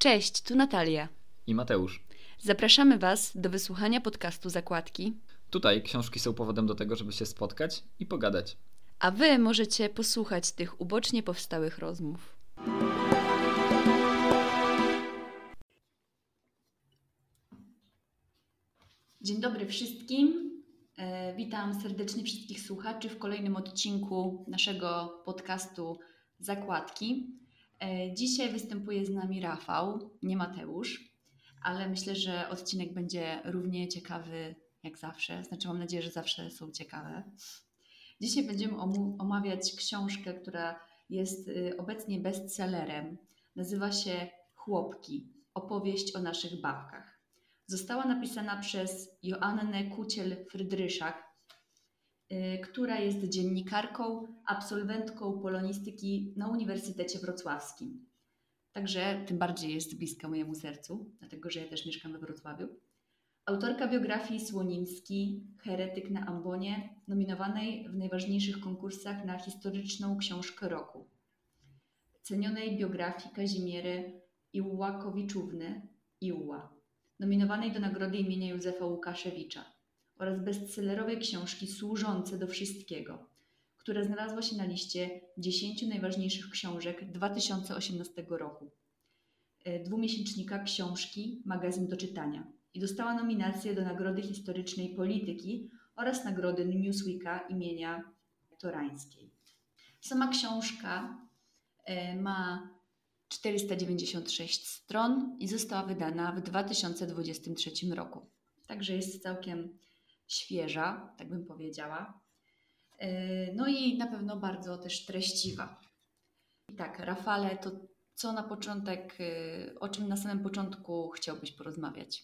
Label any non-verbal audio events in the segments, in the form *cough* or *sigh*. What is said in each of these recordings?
Cześć, tu Natalia i Mateusz. Zapraszamy Was do wysłuchania podcastu Zakładki. Tutaj książki są powodem do tego, żeby się spotkać i pogadać. A Wy możecie posłuchać tych ubocznie powstałych rozmów. Dzień dobry wszystkim. E, witam serdecznie wszystkich słuchaczy w kolejnym odcinku naszego podcastu Zakładki. E, dzisiaj występuje z nami Rafał, nie Mateusz, ale myślę, że odcinek będzie równie ciekawy jak zawsze. Znaczy, mam nadzieję, że zawsze są ciekawe. Dzisiaj będziemy omawiać książkę, która jest y, obecnie bestsellerem. Nazywa się Chłopki opowieść o naszych babkach. Została napisana przez Joannę Kuciel-Frydryszak, która jest dziennikarką, absolwentką polonistyki na Uniwersytecie Wrocławskim. Także tym bardziej jest bliska mojemu sercu, dlatego że ja też mieszkam we Wrocławiu. Autorka biografii Słonimski, Heretyk na Ambonie, nominowanej w najważniejszych konkursach na historyczną książkę roku. Cenionej biografii Kazimiery Iłakowiczówny, Iła, nominowanej do nagrody imienia Józefa Łukaszewicza oraz bestsellerowej książki Służące do Wszystkiego, która znalazła się na liście 10 najważniejszych książek 2018 roku. E, dwumiesięcznika książki Magazyn do czytania i dostała nominację do Nagrody Historycznej Polityki oraz Nagrody Newsweeka imienia Torańskiej. Sama książka e, ma 496 stron i została wydana w 2023 roku. Także jest całkiem świeża, tak bym powiedziała. E, no i na pewno bardzo też treściwa. I tak, Rafale, to co na początek, e, o czym na samym początku chciałbyś porozmawiać?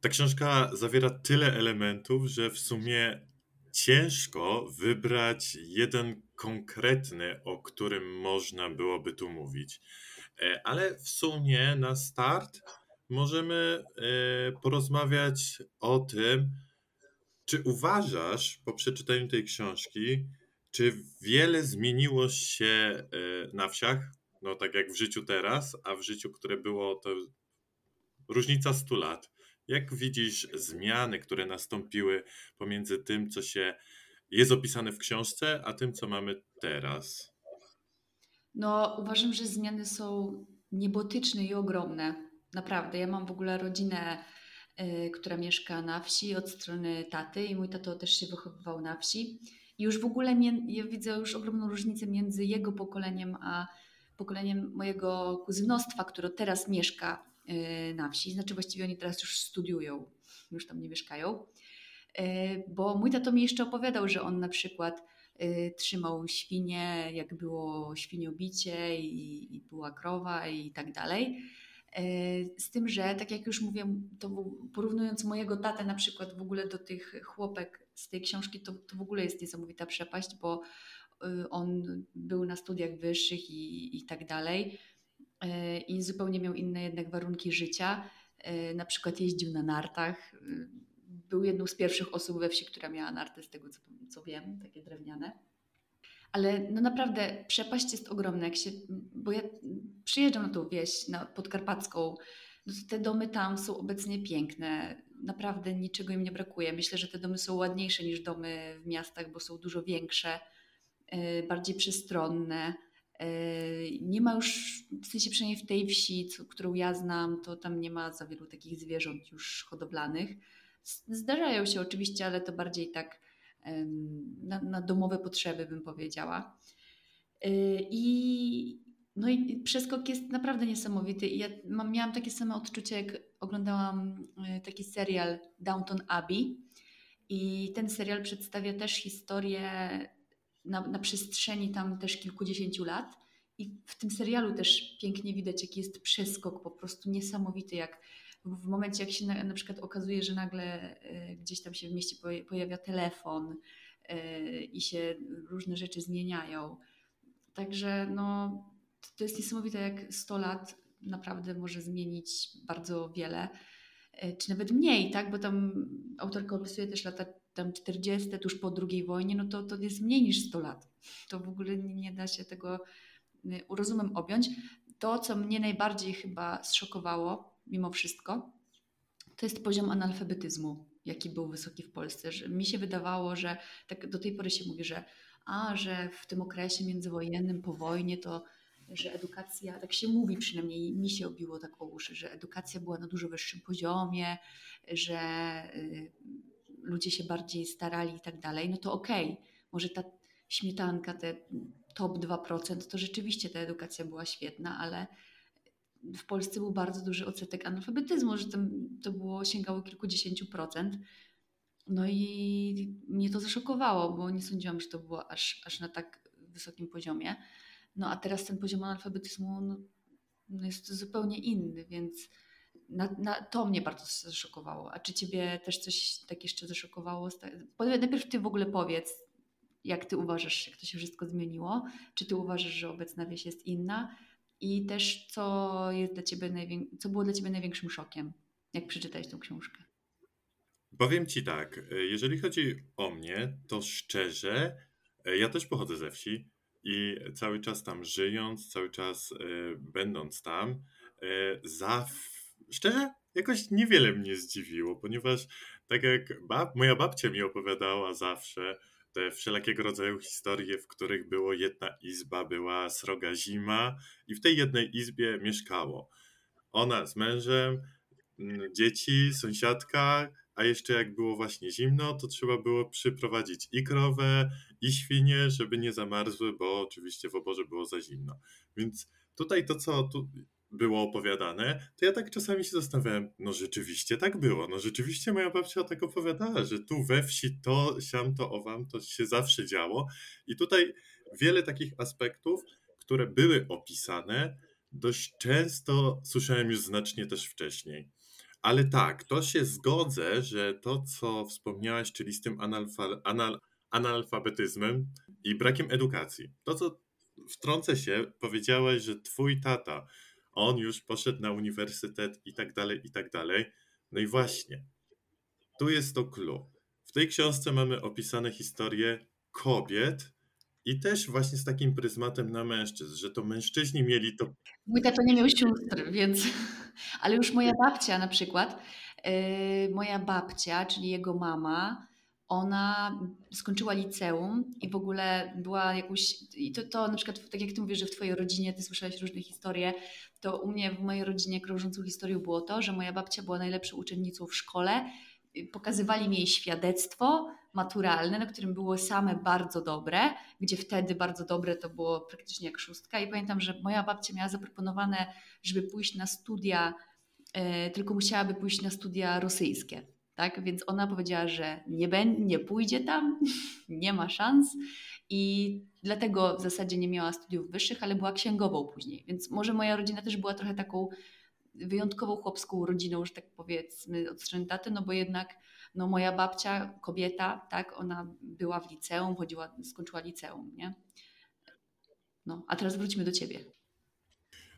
Ta książka zawiera tyle elementów, że w sumie ciężko wybrać jeden konkretny, o którym można byłoby tu mówić. E, ale w sumie na start możemy porozmawiać o tym, czy uważasz po przeczytaniu tej książki, czy wiele zmieniło się e, na wsiach? No tak jak w życiu teraz, a w życiu, które było to różnica 100 lat. Jak widzisz zmiany, które nastąpiły pomiędzy tym, co się jest opisane w książce, a tym, co mamy teraz? No, uważam, że zmiany są niebotyczne i ogromne. Naprawdę. Ja mam w ogóle rodzinę która mieszka na wsi od strony taty i mój tato też się wychowywał na wsi. I już w ogóle ja widzę już ogromną różnicę między jego pokoleniem a pokoleniem mojego kuzynostwa, które teraz mieszka y, na wsi. Znaczy właściwie oni teraz już studiują, już tam nie mieszkają. Y, bo mój tato mi jeszcze opowiadał, że on na przykład trzymał świnie, jak było świniobicie i, i była krowa i tak dalej z tym, że tak jak już mówię, to porównując mojego tatę na przykład w ogóle do tych chłopek z tej książki, to, to w ogóle jest niesamowita przepaść, bo y, on był na studiach wyższych i, i tak dalej e, i zupełnie miał inne jednak warunki życia. E, na przykład jeździł na nartach. Y, był jedną z pierwszych osób we wsi, która miała narty, z tego co, co wiem, takie drewniane ale no naprawdę przepaść jest ogromna, jak się, bo ja przyjeżdżam na tą wieś na podkarpacką, no to te domy tam są obecnie piękne, naprawdę niczego im nie brakuje. Myślę, że te domy są ładniejsze niż domy w miastach, bo są dużo większe, e, bardziej przestronne. E, nie ma już, w sensie przynajmniej w tej wsi, co, którą ja znam, to tam nie ma za wielu takich zwierząt już hodowlanych. Zdarzają się oczywiście, ale to bardziej tak na, na domowe potrzeby, bym powiedziała. Y, I, no i przeskok jest naprawdę niesamowity. Ja mam, miałam takie same odczucie, jak oglądałam y, taki serial Downton Abbey. I ten serial przedstawia też historię na, na przestrzeni tam też kilkudziesięciu lat. I w tym serialu też pięknie widać, jaki jest przeskok, po prostu niesamowity, jak w momencie, jak się na, na przykład okazuje, że nagle y, gdzieś tam się w mieście pojawia telefon y, i się różne rzeczy zmieniają. Także no, to jest niesamowite, jak 100 lat naprawdę może zmienić bardzo wiele, y, czy nawet mniej, tak? Bo tam autorka opisuje też lata tam 40, tuż po II wojnie, no to, to jest mniej niż 100 lat. To w ogóle nie, nie da się tego rozumem objąć to, co mnie najbardziej chyba zszokowało, mimo wszystko, to jest poziom analfabetyzmu, jaki był wysoki w Polsce. Że mi się wydawało, że tak do tej pory się mówi, że a, że w tym okresie międzywojennym, po wojnie, to że edukacja, tak się mówi przynajmniej, mi się obiło tak o uszy, że edukacja była na dużo wyższym poziomie, że y, ludzie się bardziej starali i tak dalej, no to okej, okay, może ta śmietanka, te top 2%, to rzeczywiście ta edukacja była świetna, ale w Polsce był bardzo duży odsetek analfabetyzmu, że to było, sięgało kilkudziesięciu procent. No i mnie to zaszokowało, bo nie sądziłam, że to było aż, aż na tak wysokim poziomie. No a teraz ten poziom analfabetyzmu no, no jest zupełnie inny, więc na, na, to mnie bardzo zaszokowało. A czy ciebie też coś tak jeszcze zaszokowało? Najpierw ty w ogóle powiedz, jak ty uważasz, jak to się wszystko zmieniło? Czy ty uważasz, że obecna wieś jest inna? I też co jest dla ciebie najwię- co było dla ciebie największym szokiem, jak przeczytałeś tę książkę? Powiem ci tak, jeżeli chodzi o mnie, to szczerze, ja też pochodzę ze wsi i cały czas tam żyjąc, cały czas y, będąc tam, y, za, szczerze, jakoś niewiele mnie zdziwiło, ponieważ tak jak bab, moja babcia mi opowiadała zawsze, te wszelakiego rodzaju historie, w których było jedna izba, była sroga zima i w tej jednej izbie mieszkało. Ona z mężem, dzieci, sąsiadka, a jeszcze jak było właśnie zimno, to trzeba było przyprowadzić i krowę, i świnie, żeby nie zamarzły, bo oczywiście w oborze było za zimno. Więc tutaj to, co tu było opowiadane, to ja tak czasami się zastanawiałem, no rzeczywiście tak było, no rzeczywiście moja babcia tak opowiadała, że tu we wsi to, siam to, owam, to się zawsze działo i tutaj wiele takich aspektów, które były opisane, dość często słyszałem już znacznie też wcześniej. Ale tak, to się zgodzę, że to, co wspomniałaś, czyli z tym analfa, anal, analfabetyzmem i brakiem edukacji, to, co wtrącę się, powiedziałaś, że twój tata on już poszedł na uniwersytet i tak dalej, i tak dalej. No i właśnie, tu jest to clue. W tej książce mamy opisane historie kobiet i też właśnie z takim pryzmatem na mężczyzn, że to mężczyźni mieli to. Mój tato nie miał sióstr, więc. Ale już moja babcia na przykład, yy, moja babcia, czyli jego mama, ona skończyła liceum i w ogóle była jakąś, i to, to na przykład, tak jak ty mówisz, że w twojej rodzinie ty słyszałeś różne historie, to u mnie w mojej rodzinie krążącą historią było to, że moja babcia była najlepszą uczennicą w szkole, pokazywali mi jej świadectwo maturalne, na którym było same bardzo dobre, gdzie wtedy bardzo dobre to było praktycznie jak szóstka. I pamiętam, że moja babcia miała zaproponowane, żeby pójść na studia, yy, tylko musiałaby pójść na studia rosyjskie tak? Więc ona powiedziała, że nie, nie pójdzie tam, *laughs* nie ma szans i dlatego w zasadzie nie miała studiów wyższych, ale była księgową później. Więc może moja rodzina też była trochę taką wyjątkową chłopską rodziną, że tak powiedzmy, od strony taty, no bo jednak no moja babcia, kobieta, tak, ona była w liceum, chodziła, skończyła liceum, nie? No, a teraz wróćmy do ciebie.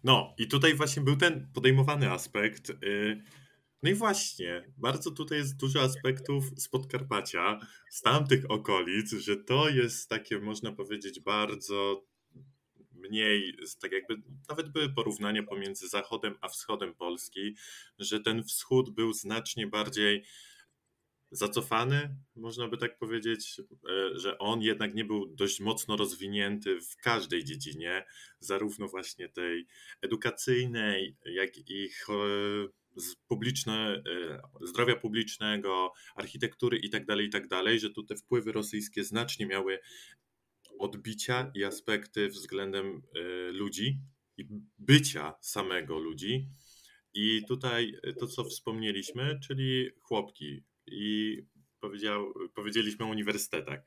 No, i tutaj właśnie był ten podejmowany aspekt. Yy no i właśnie, bardzo tutaj jest dużo aspektów z Podkarpacia, z tamtych okolic, że to jest takie, można powiedzieć, bardzo mniej, tak jakby nawet były porównania pomiędzy zachodem a wschodem Polski, że ten wschód był znacznie bardziej zacofany, można by tak powiedzieć, e, że on jednak nie był dość mocno rozwinięty w każdej dziedzinie, zarówno właśnie tej edukacyjnej, jak i publiczne, e, zdrowia publicznego, architektury itd., tak itd., tak że tu te wpływy rosyjskie znacznie miały odbicia i aspekty względem e, ludzi i bycia samego ludzi. I tutaj to, co wspomnieliśmy, czyli chłopki i powiedział, powiedzieliśmy o uniwersytetach.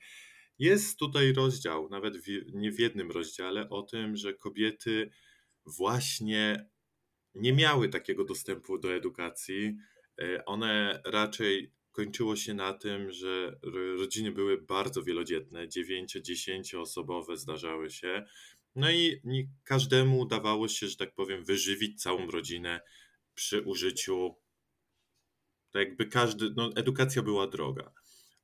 Jest tutaj rozdział, nawet w, nie w jednym rozdziale, o tym, że kobiety właśnie nie miały takiego dostępu do edukacji. E, one raczej kończyło się na tym, że rodziny były bardzo wielodzietne, 9-10 osobowe zdarzały się. No i każdemu udawało się, że tak powiem, wyżywić całą rodzinę przy użyciu, tak jakby każdy, no edukacja była droga.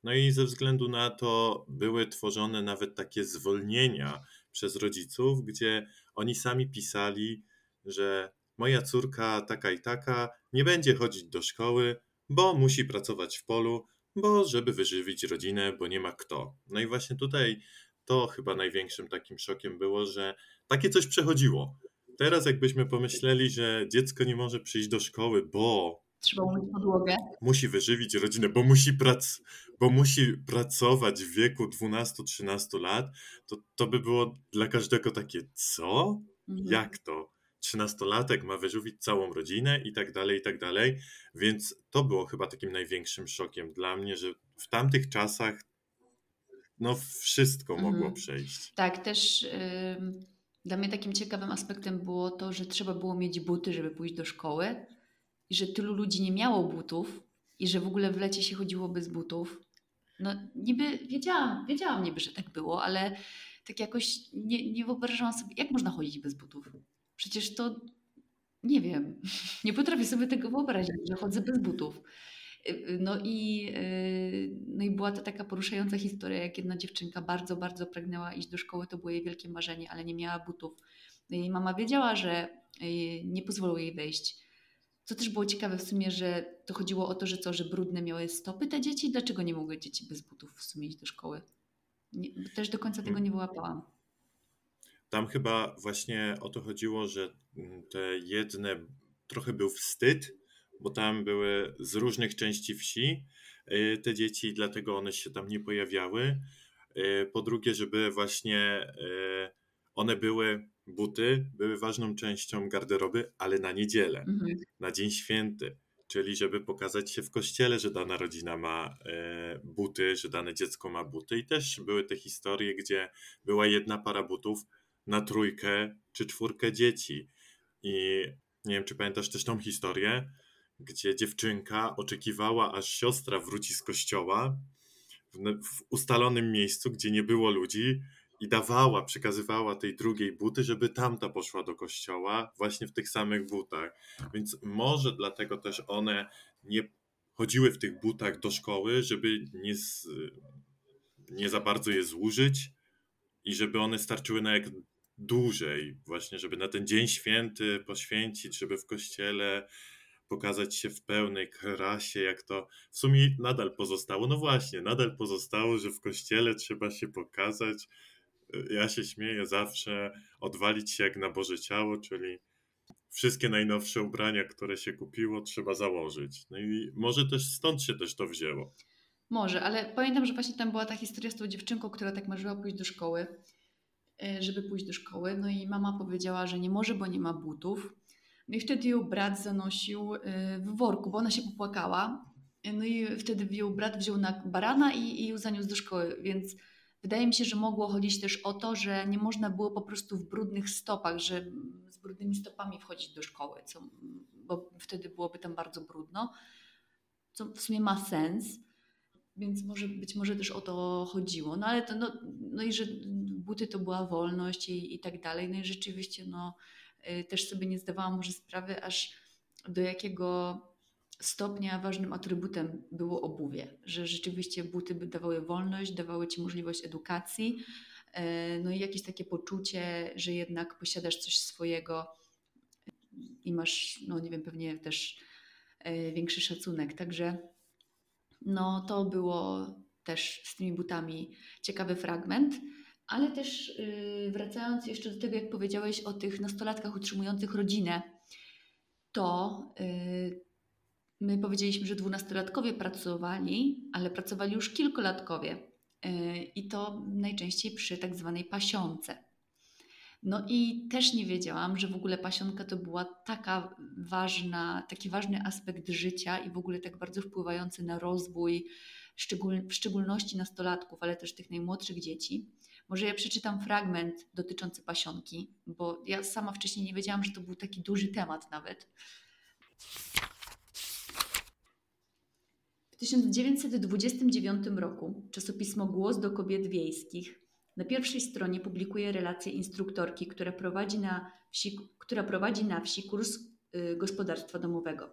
No i ze względu na to były tworzone nawet takie zwolnienia przez rodziców, gdzie oni sami pisali, że moja córka taka i taka nie będzie chodzić do szkoły, bo musi pracować w polu, bo żeby wyżywić rodzinę, bo nie ma kto. No i właśnie tutaj to chyba największym takim szokiem było, że takie coś przechodziło. Teraz jakbyśmy pomyśleli, że dziecko nie może przyjść do szkoły, bo Trzeba umyć podłogę. musi wyżywić rodzinę, bo musi, prac, bo musi pracować w wieku 12-13 lat, to to by było dla każdego takie, co? Mhm. Jak to? Trzynastolatek ma wyżywić całą rodzinę i tak dalej, i tak dalej. Więc to było chyba takim największym szokiem dla mnie, że w tamtych czasach no wszystko Mhm. mogło przejść. Tak, też ym, dla mnie takim ciekawym aspektem było to, że trzeba było mieć buty, żeby pójść do szkoły i że tylu ludzi nie miało butów i że w ogóle w lecie się chodziło bez butów. No niby wiedziałam, wiedziałam niby, że tak było, ale tak jakoś nie, nie wyobrażałam sobie, jak można chodzić bez butów. Przecież to nie wiem, *laughs* nie potrafię sobie tego wyobrazić, że chodzę bez butów. Y, No i, y, no i była to taka poruszająca historia, jak jedna dziewczynka bardzo, bardzo pragnęła iść do szkoły, to było jej wielkie marzenie, ale nie miała butów. No Jej mama wiedziała, że y, nie pozwolą jej wejść. Co też było ciekawe w sumie, że to chodziło o to, że co, że brudne miały stopy te dzieci, dlaczego nie mogły dzieci bez butów w sumie iść do szkoły? Nie, też do końca tego nie wyłapałam. Tam chyba właśnie o to chodziło, że mm, te jedne trochę był wstyd, bo tam były z różnych części wsi y, te dzieci, dlatego one się tam nie pojawiały. Y, Po drugie, żeby właśnie y, one były, buty były ważną częścią garderoby, ale na niedzielę, Mhm. na Dzień Święty. Czyli żeby pokazać się w kościele, że dana rodzina ma buty, że dane dziecko ma buty. I też były te historie, gdzie była jedna para butów na trójkę czy czwórkę dzieci. I nie wiem, czy pamiętasz też tą historię, gdzie dziewczynka oczekiwała, aż siostra wróci z kościoła w, w ustalonym miejscu, gdzie nie było ludzi i dawała, przekazywała tej drugiej buty, żeby tamta poszła do kościoła właśnie w tych samych butach. Więc może dlatego też one nie chodziły w tych butach do szkoły, żeby nie, nie za bardzo je zużyć i żeby one starczyły na jak dłużej, właśnie, żeby na ten dzień święty poświęcić, żeby w kościele pokazać się w pełnej krasie, jak to w sumie nadal pozostało. No właśnie, nadal pozostało, że w kościele trzeba się pokazać. Ja się śmieję zawsze, odwalić się jak na Boże ciało, czyli wszystkie najnowsze ubrania, które się kupiło, trzeba założyć. No i może też stąd się też to wzięło. Może, ale pamiętam, że właśnie tam była ta historia z tą dziewczynką, która tak marzyła pójść do szkoły, żeby pójść do szkoły. No i mama powiedziała, że nie może, bo nie ma butów. No i wtedy ją brat zanosił e, w worku, bo ona się popłakała. E, No i wtedy ją brat wziął na barana i, i ją zaniósł do szkoły, więc wydaje mi się, że mogło chodzić też o to, że nie można było po prostu w brudnych stopach, że z brudnymi stopami wchodzić do szkoły, co, bo wtedy byłoby tam bardzo brudno, co w sumie ma sens. Więc może, być może też o to chodziło. No ale to, no, no i że buty to była wolność i, i tak dalej. No i rzeczywiście no, y, też sobie nie zdawałam może sprawy, aż do jakiego stopnia ważnym atrybutem było obuwie. Że rzeczywiście buty dawały wolność, dawały ci możliwość edukacji, y, no i jakieś takie poczucie, że jednak posiadasz coś swojego i masz, no nie wiem, pewnie też y, większy szacunek. Także no to było też z tymi butami ciekawy fragment, ale też yy, wracając jeszcze do tego, jak powiedziałeś o tych nastolatkach utrzymujących rodzinę, to yy, my powiedzieliśmy, że dwunastolatkowie pracowali, ale pracowali już kilkulatkowie yy, i to najczęściej przy tak zwanej pasionce. No i też nie wiedziałam, że w ogóle pasionka to była taka ważna, taki ważny aspekt życia i w ogóle tak bardzo wpływający na rozwój, w szczególności nastolatków, ale też tych najmłodszych dzieci. Może ja przeczytam fragment dotyczący pasionki, bo ja sama wcześniej nie wiedziałam, że to był taki duży temat nawet. W 1929 roku czasopismo Głos do Kobiet Wiejskich na pierwszej stronie publikuje relację instruktorki, która prowadzi na wsi, która prowadzi na wsi kurs y, gospodarstwa domowego.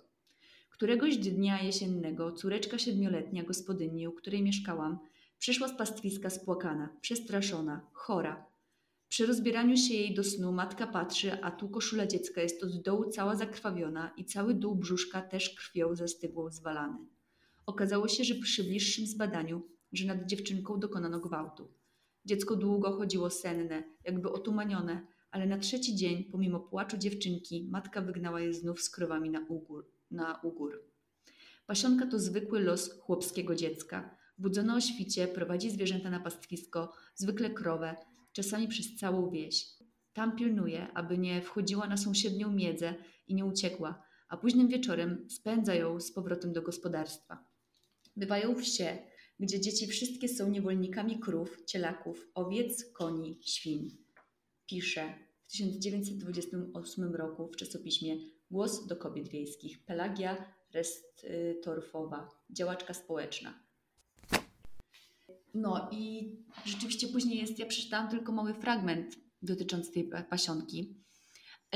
Któregoś dnia jesiennego córeczka siedmioletnia gospodyni, u której mieszkałam, przyszła z pastwiska spłakana, przestraszona, chora. Przy rozbieraniu się jej do snu matka patrzy, a tu koszula dziecka jest od dołu cała zakrwawiona i cały dół brzuszka też krwią zastygłą zwalany. Okazało się, że przy bliższym zbadaniu, że nad dziewczynką dokonano gwałtu. Dziecko długo chodziło senne, jakby otumanione, ale na trzeci dzień, pomimo płaczu dziewczynki, matka wygnała je znów z krowami na ugór. Na ugór. Pasionka to zwykły los chłopskiego dziecka. Budzone o świcie, prowadzi zwierzęta na pastwisko, zwykle krowę, czasami przez całą wieś. Tam pilnuje, aby nie wchodziła na sąsiednią miedzę i nie uciekła, a późnym wieczorem spędza ją z powrotem do gospodarstwa. Bywają wsie, gdzie dzieci wszystkie są niewolnikami krów, cielaków, owiec, koni, świń. Pisze w 1928 roku w czasopiśmie Głos do kobiet wiejskich Pelagia Restorfowa, działaczka społeczna. No i rzeczywiście później jest, ja przeczytałam tylko mały fragment dotyczący tej pasionki.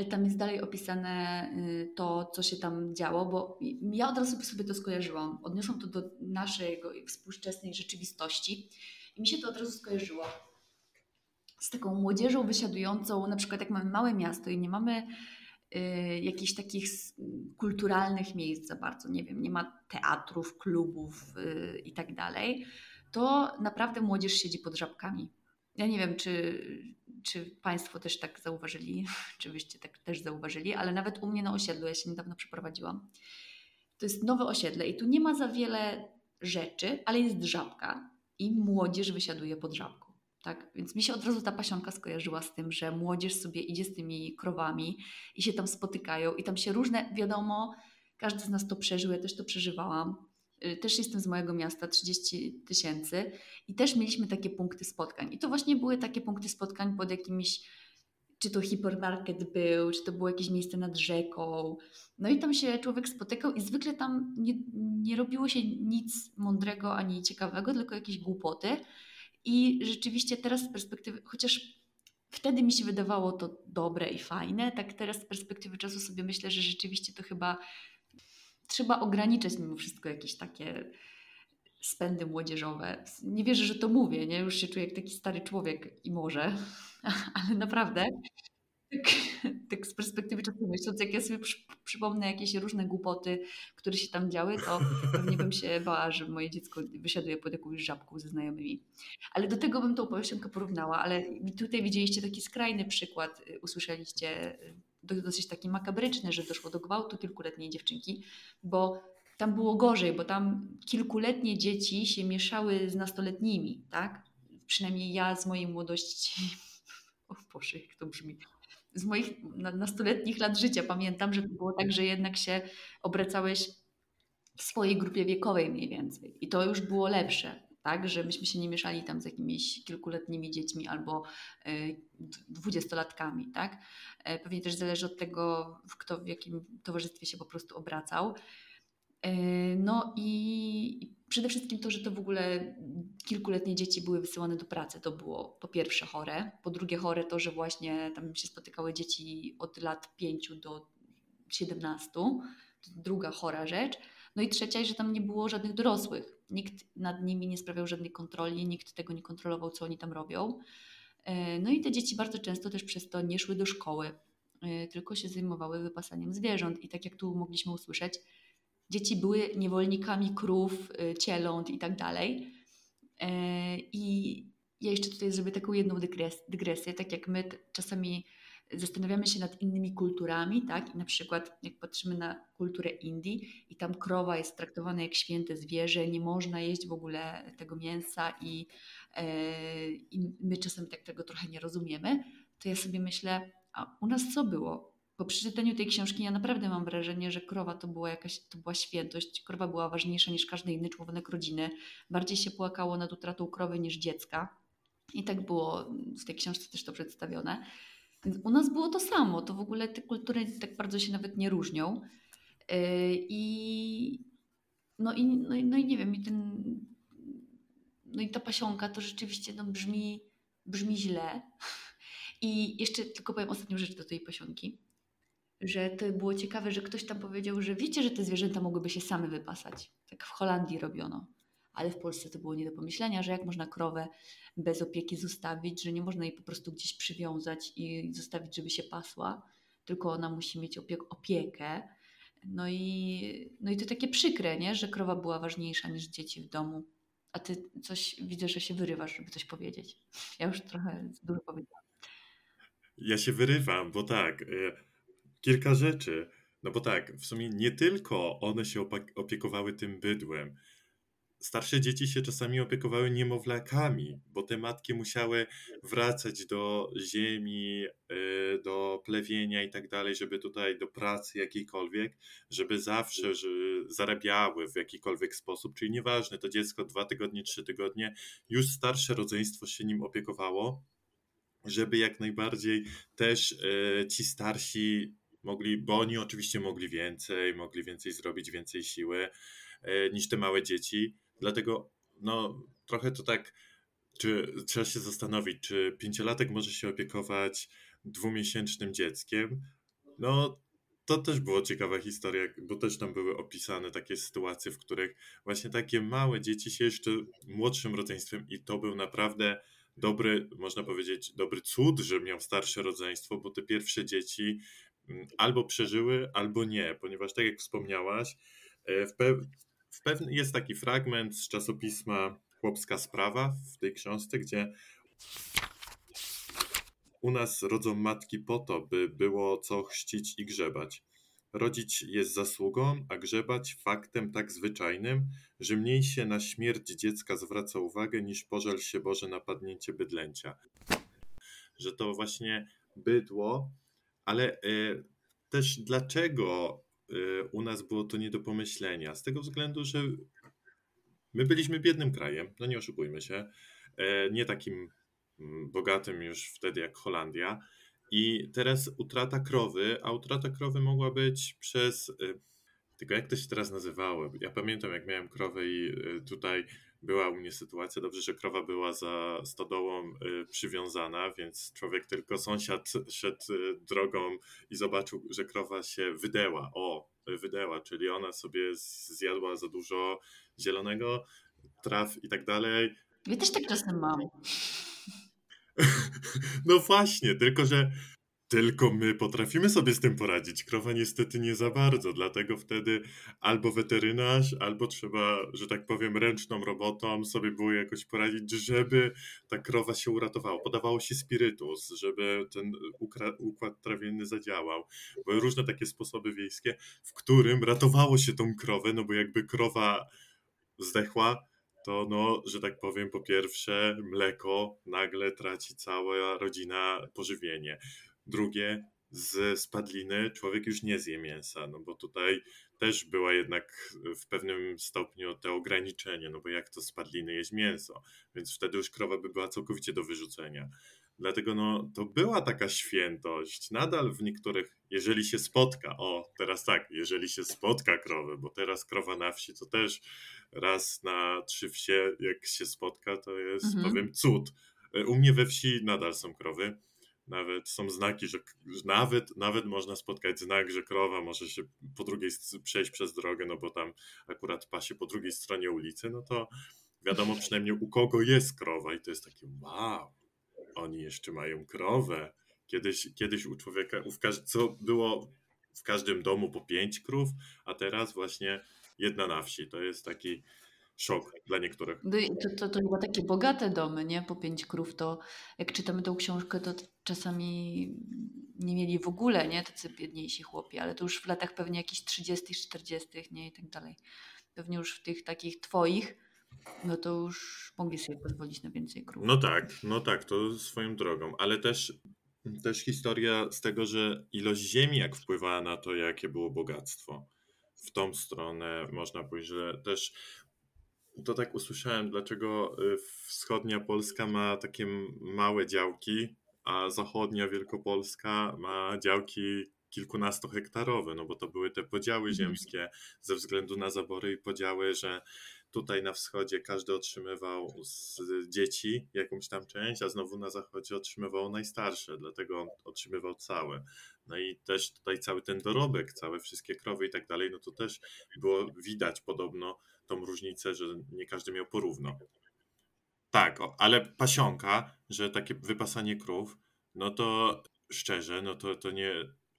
Tam jest dalej opisane y, to, co się tam działo, bo ja od razu sobie to skojarzyłam. Odniosłam to do naszej współczesnej rzeczywistości i mi się to od razu skojarzyło z taką młodzieżą wysiadującą, na przykład jak mamy małe miasto i nie mamy y, jakichś takich kulturalnych miejsc za bardzo, nie wiem, nie ma teatrów, klubów y, i tak dalej, to naprawdę młodzież siedzi pod żabkami. Ja nie wiem, czy, czy Państwo też tak zauważyli, *laughs* czy byście tak też zauważyli, ale nawet u mnie na osiedlu, ja się niedawno przeprowadziłam, to jest nowe osiedle i tu nie ma za wiele rzeczy, ale jest żabka i młodzież wysiaduje pod żabką. Tak? Więc mi się od razu ta pasionka skojarzyła z tym, że młodzież sobie idzie z tymi krowami i się tam spotykają i tam się różne, wiadomo, każdy z nas to przeżył, ja też to przeżywałam też jestem z mojego miasta, 30 tysięcy i też mieliśmy takie punkty spotkań. I to właśnie były takie punkty spotkań pod jakimiś, czy to hipermarket był, czy to było jakieś miejsce nad rzeką. No i tam się człowiek spotykał i zwykle tam nie, nie robiło się nic mądrego ani ciekawego, tylko jakieś głupoty. I rzeczywiście teraz z perspektywy, chociaż wtedy mi się wydawało to dobre i fajne, tak teraz z perspektywy czasu sobie myślę, że rzeczywiście to chyba trzeba ograniczać mimo wszystko jakieś takie spędy młodzieżowe. Nie wierzę, że to mówię, nie? Już się czuję jak taki stary człowiek i może, *laughs* ale naprawdę tak, *laughs* tak z perspektywy czasu myśląc, jak ja sobie przy, przypomnę jakieś różne głupoty, które się tam działy, to pewnie bym się *laughs* bała, że moje dziecko wysiaduje pod jakąś żabką ze znajomymi. Ale do tego bym tą piosenkę porównała, ale tutaj widzieliście taki skrajny przykład, y, usłyszeliście y, dosyć taki makabryczny, że doszło do gwałtu kilkuletniej dziewczynki, bo tam było gorzej, bo tam kilkuletnie dzieci się mieszały z nastoletnimi, tak? Przynajmniej ja z mojej młodości, *laughs* o Boże, jak to brzmi, z moich nastoletnich lat życia pamiętam, że to było tak, że jednak się obracałeś w swojej grupie wiekowej mniej więcej i to już było lepsze tak, żebyśmy się nie mieszali tam z jakimiś kilkuletnimi dziećmi albo e, dwudziestolatkami, tak. E, pewnie też zależy od tego, w kto w jakim towarzystwie się po prostu obracał. E, no i przede wszystkim to, że to w ogóle kilkuletnie dzieci były wysyłane do pracy, to było po pierwsze chore, po drugie chore to, że właśnie tam się spotykały dzieci od lat 5 do 17, to druga chora rzecz. No i trzecia, że tam nie było żadnych dorosłych, Nikt nad nimi nie sprawiał żadnej kontroli, nikt tego nie kontrolował, co oni tam robią. E, no i te dzieci bardzo często też przez to nie szły do szkoły, e, tylko się zajmowały wypasaniem zwierząt. I tak jak tu mogliśmy usłyszeć, dzieci były niewolnikami krów, e, cieląt i tak dalej. I ja jeszcze tutaj zrobię taką jedną dygresję, tak jak my czasami zastanawiamy się nad innymi kulturami, tak? I na przykład jak patrzymy na kulturę Indii i tam krowa jest traktowana jak święte zwierzę, nie można jeść w ogóle tego mięsa i, e, i my czasami tak tego trochę nie rozumiemy, to ja sobie myślę, a u nas co było? Po przeczytaniu tej książki ja naprawdę mam wrażenie, że krowa to była jakaś, to była świętość, krowa była ważniejsza niż każdy inny członek rodziny. Bardziej się płakało nad utratą krowy niż dziecka. I tak było w tej książce też to przedstawione. Więc u nas było to samo. To w ogóle te kultury tak bardzo się nawet nie różnią. Yy, I no i, no i, no i nie wiem, i ten, no i ta pasionka to rzeczywiście no, brzmi, brzmi źle. I jeszcze tylko powiem ostatnią rzecz do tej pasionki, że to było ciekawe, że ktoś tam powiedział, że wiecie, że te zwierzęta mogłyby się same wypasać. Tak w Holandii robiono. ale w Polsce to było nie do pomyślenia, że jak można krowę bez opieki zostawić, że nie można jej po prostu gdzieś przywiązać i zostawić, żeby się pasła, tylko ona musi mieć opiekę. No i, no i to takie przykre, nie? że krowa była ważniejsza niż dzieci w domu. A ty coś widzę, że się wyrywasz, żeby coś powiedzieć. Ja już trochę dużo powiedziałam. Ja się wyrywam, bo tak, y, kilka rzeczy. No bo tak, w sumie nie tylko one się opiekowały tym bydłem. Starsze dzieci się czasami opiekowały niemowlakami, bo te matki musiały wracać do ziemi, y, do plewienia i tak dalej, żeby tutaj do pracy jakiejkolwiek, żeby zawsze zarabiały w jakikolwiek sposób. Czyli nieważne, to dziecko dwa tygodnie, trzy tygodnie, już starsze rodzeństwo się nim opiekowało żeby jak najbardziej też e, ci starsi mogli, bo oni oczywiście mogli więcej, mogli więcej zrobić, więcej siły e, niż te małe dzieci. Dlatego no trochę to tak, czy trzeba się zastanowić, czy pięciolatek może się opiekować dwumiesięcznym dzieckiem. No to też była ciekawa historia, bo też tam były opisane takie sytuacje, w których właśnie takie małe dzieci się jeszcze młodszym rodzeństwem i to był naprawdę dobry, można powiedzieć, dobry cud, że miał starsze rodzeństwo, bo te pierwsze dzieci albo przeżyły, albo nie, ponieważ tak jak wspomniałaś, e, w, pew w jest taki fragment z czasopisma Chłopska Sprawa w tej książce, gdzie u nas rodzą matki po to, by było co chrzcić i grzebać. Rodzić jest zasługą, a grzebać faktem tak zwyczajnym, że mniej się na śmierć dziecka zwraca uwagę niż pożal się Boże napadnięcie bydlęcia. Że to właśnie bydło, ale y, też dlaczego y, u nas było to nie do pomyślenia? Z tego względu, że my byliśmy biednym krajem, no nie oszukujmy się, y, nie takim mm, bogatym już wtedy jak Holandia, i teraz utrata krowy, a utrata krowy mogła być przez. Tylko jak to się teraz nazywało? Ja pamiętam, jak miałem krowę i tutaj była u mnie sytuacja. Dobrze, że krowa była za stodołą y, przywiązana, więc człowiek tylko sąsiad szedł drogą i zobaczył, że krowa się wydeła. O, wydeła, czyli ona sobie zjadła za dużo zielonego, traw i tak dalej. Ja też tak czasem mam. *laughs* No właśnie, tylko że tylko my potrafimy sobie z tym poradzić. Krowa niestety nie za bardzo, dlatego wtedy albo weterynarz, albo trzeba, że tak powiem, ręczną robotą sobie było jakoś poradzić, żeby ta krowa się uratowała. Podawało się spirytus, żeby ten układ trawienny zadziałał. Były różne takie sposoby wiejskie, w którym ratowało się tą krowę, no bo jakby krowa zdechła, to no, że tak powiem, po pierwsze mleko nagle traci cała rodzina pożywienie. Drugie, z spadliny człowiek już nie zje mięsa, no bo tutaj też była jednak w pewnym stopniu to ograniczenie, no bo jak to spadliny jeść mięso, więc wtedy już krowa by była całkowicie do wyrzucenia. Dlatego no, to była taka świętość. Nadal w niektórych, jeżeli się spotka, o teraz tak, jeżeli się spotka krowę, bo teraz krowa na wsi to też raz na trzy wsie, jak się spotka, to jest, mhm. powiem, cud. U mnie we wsi nadal są krowy. Nawet są znaki, że, nawet, nawet można spotkać znak, że krowa może się po drugiej przejść przez drogę, no bo tam akurat pasie po drugiej stronie ulicy, no to wiadomo przynajmniej u kogo jest krowa i to jest takie wow, oni jeszcze mają krowę. Kiedyś, kiedyś u człowieka, u co było w każdym domu po pięć krów, a teraz właśnie jedna na wsi. To jest taki szok dla niektórych. No to, to, to chyba takie bogate domy, nie? Po pięć krów, to jak czytamy tą książkę, to czasami nie mieli w ogóle, nie? Tacy biedniejsi chłopi, ale to już w latach pewnie jakichś 30 40 nie? I tak dalej. Pewnie już w tych takich twoich, no to już mogli sobie pozwolić na więcej krów. No tak, no tak, to swoją drogą, ale też też historia z tego, że ilość ziemi jak wpływała na to, jakie było bogactwo. W tą stronę można powiedzieć, że też to tak usłyszałem, dlaczego y, wschodnia Polska ma takie małe działki, a zachodnia Wielkopolska ma działki kilkunastohektarowe, no bo to były te podziały Mhm. ziemskie ze względu na zabory i podziały, że tutaj na wschodzie każdy otrzymywał z dzieci jakąś tam część, a znowu na zachodzie otrzymywało najstarsze, dlatego on otrzymywał całe. No i też tutaj cały ten dorobek, całe wszystkie krowy i tak dalej, no to też było widać podobno tą różnicę, że nie każdy miał porówno. Tak, ale pasionka, że takie wypasanie krów, no to szczerze, no to, to nie,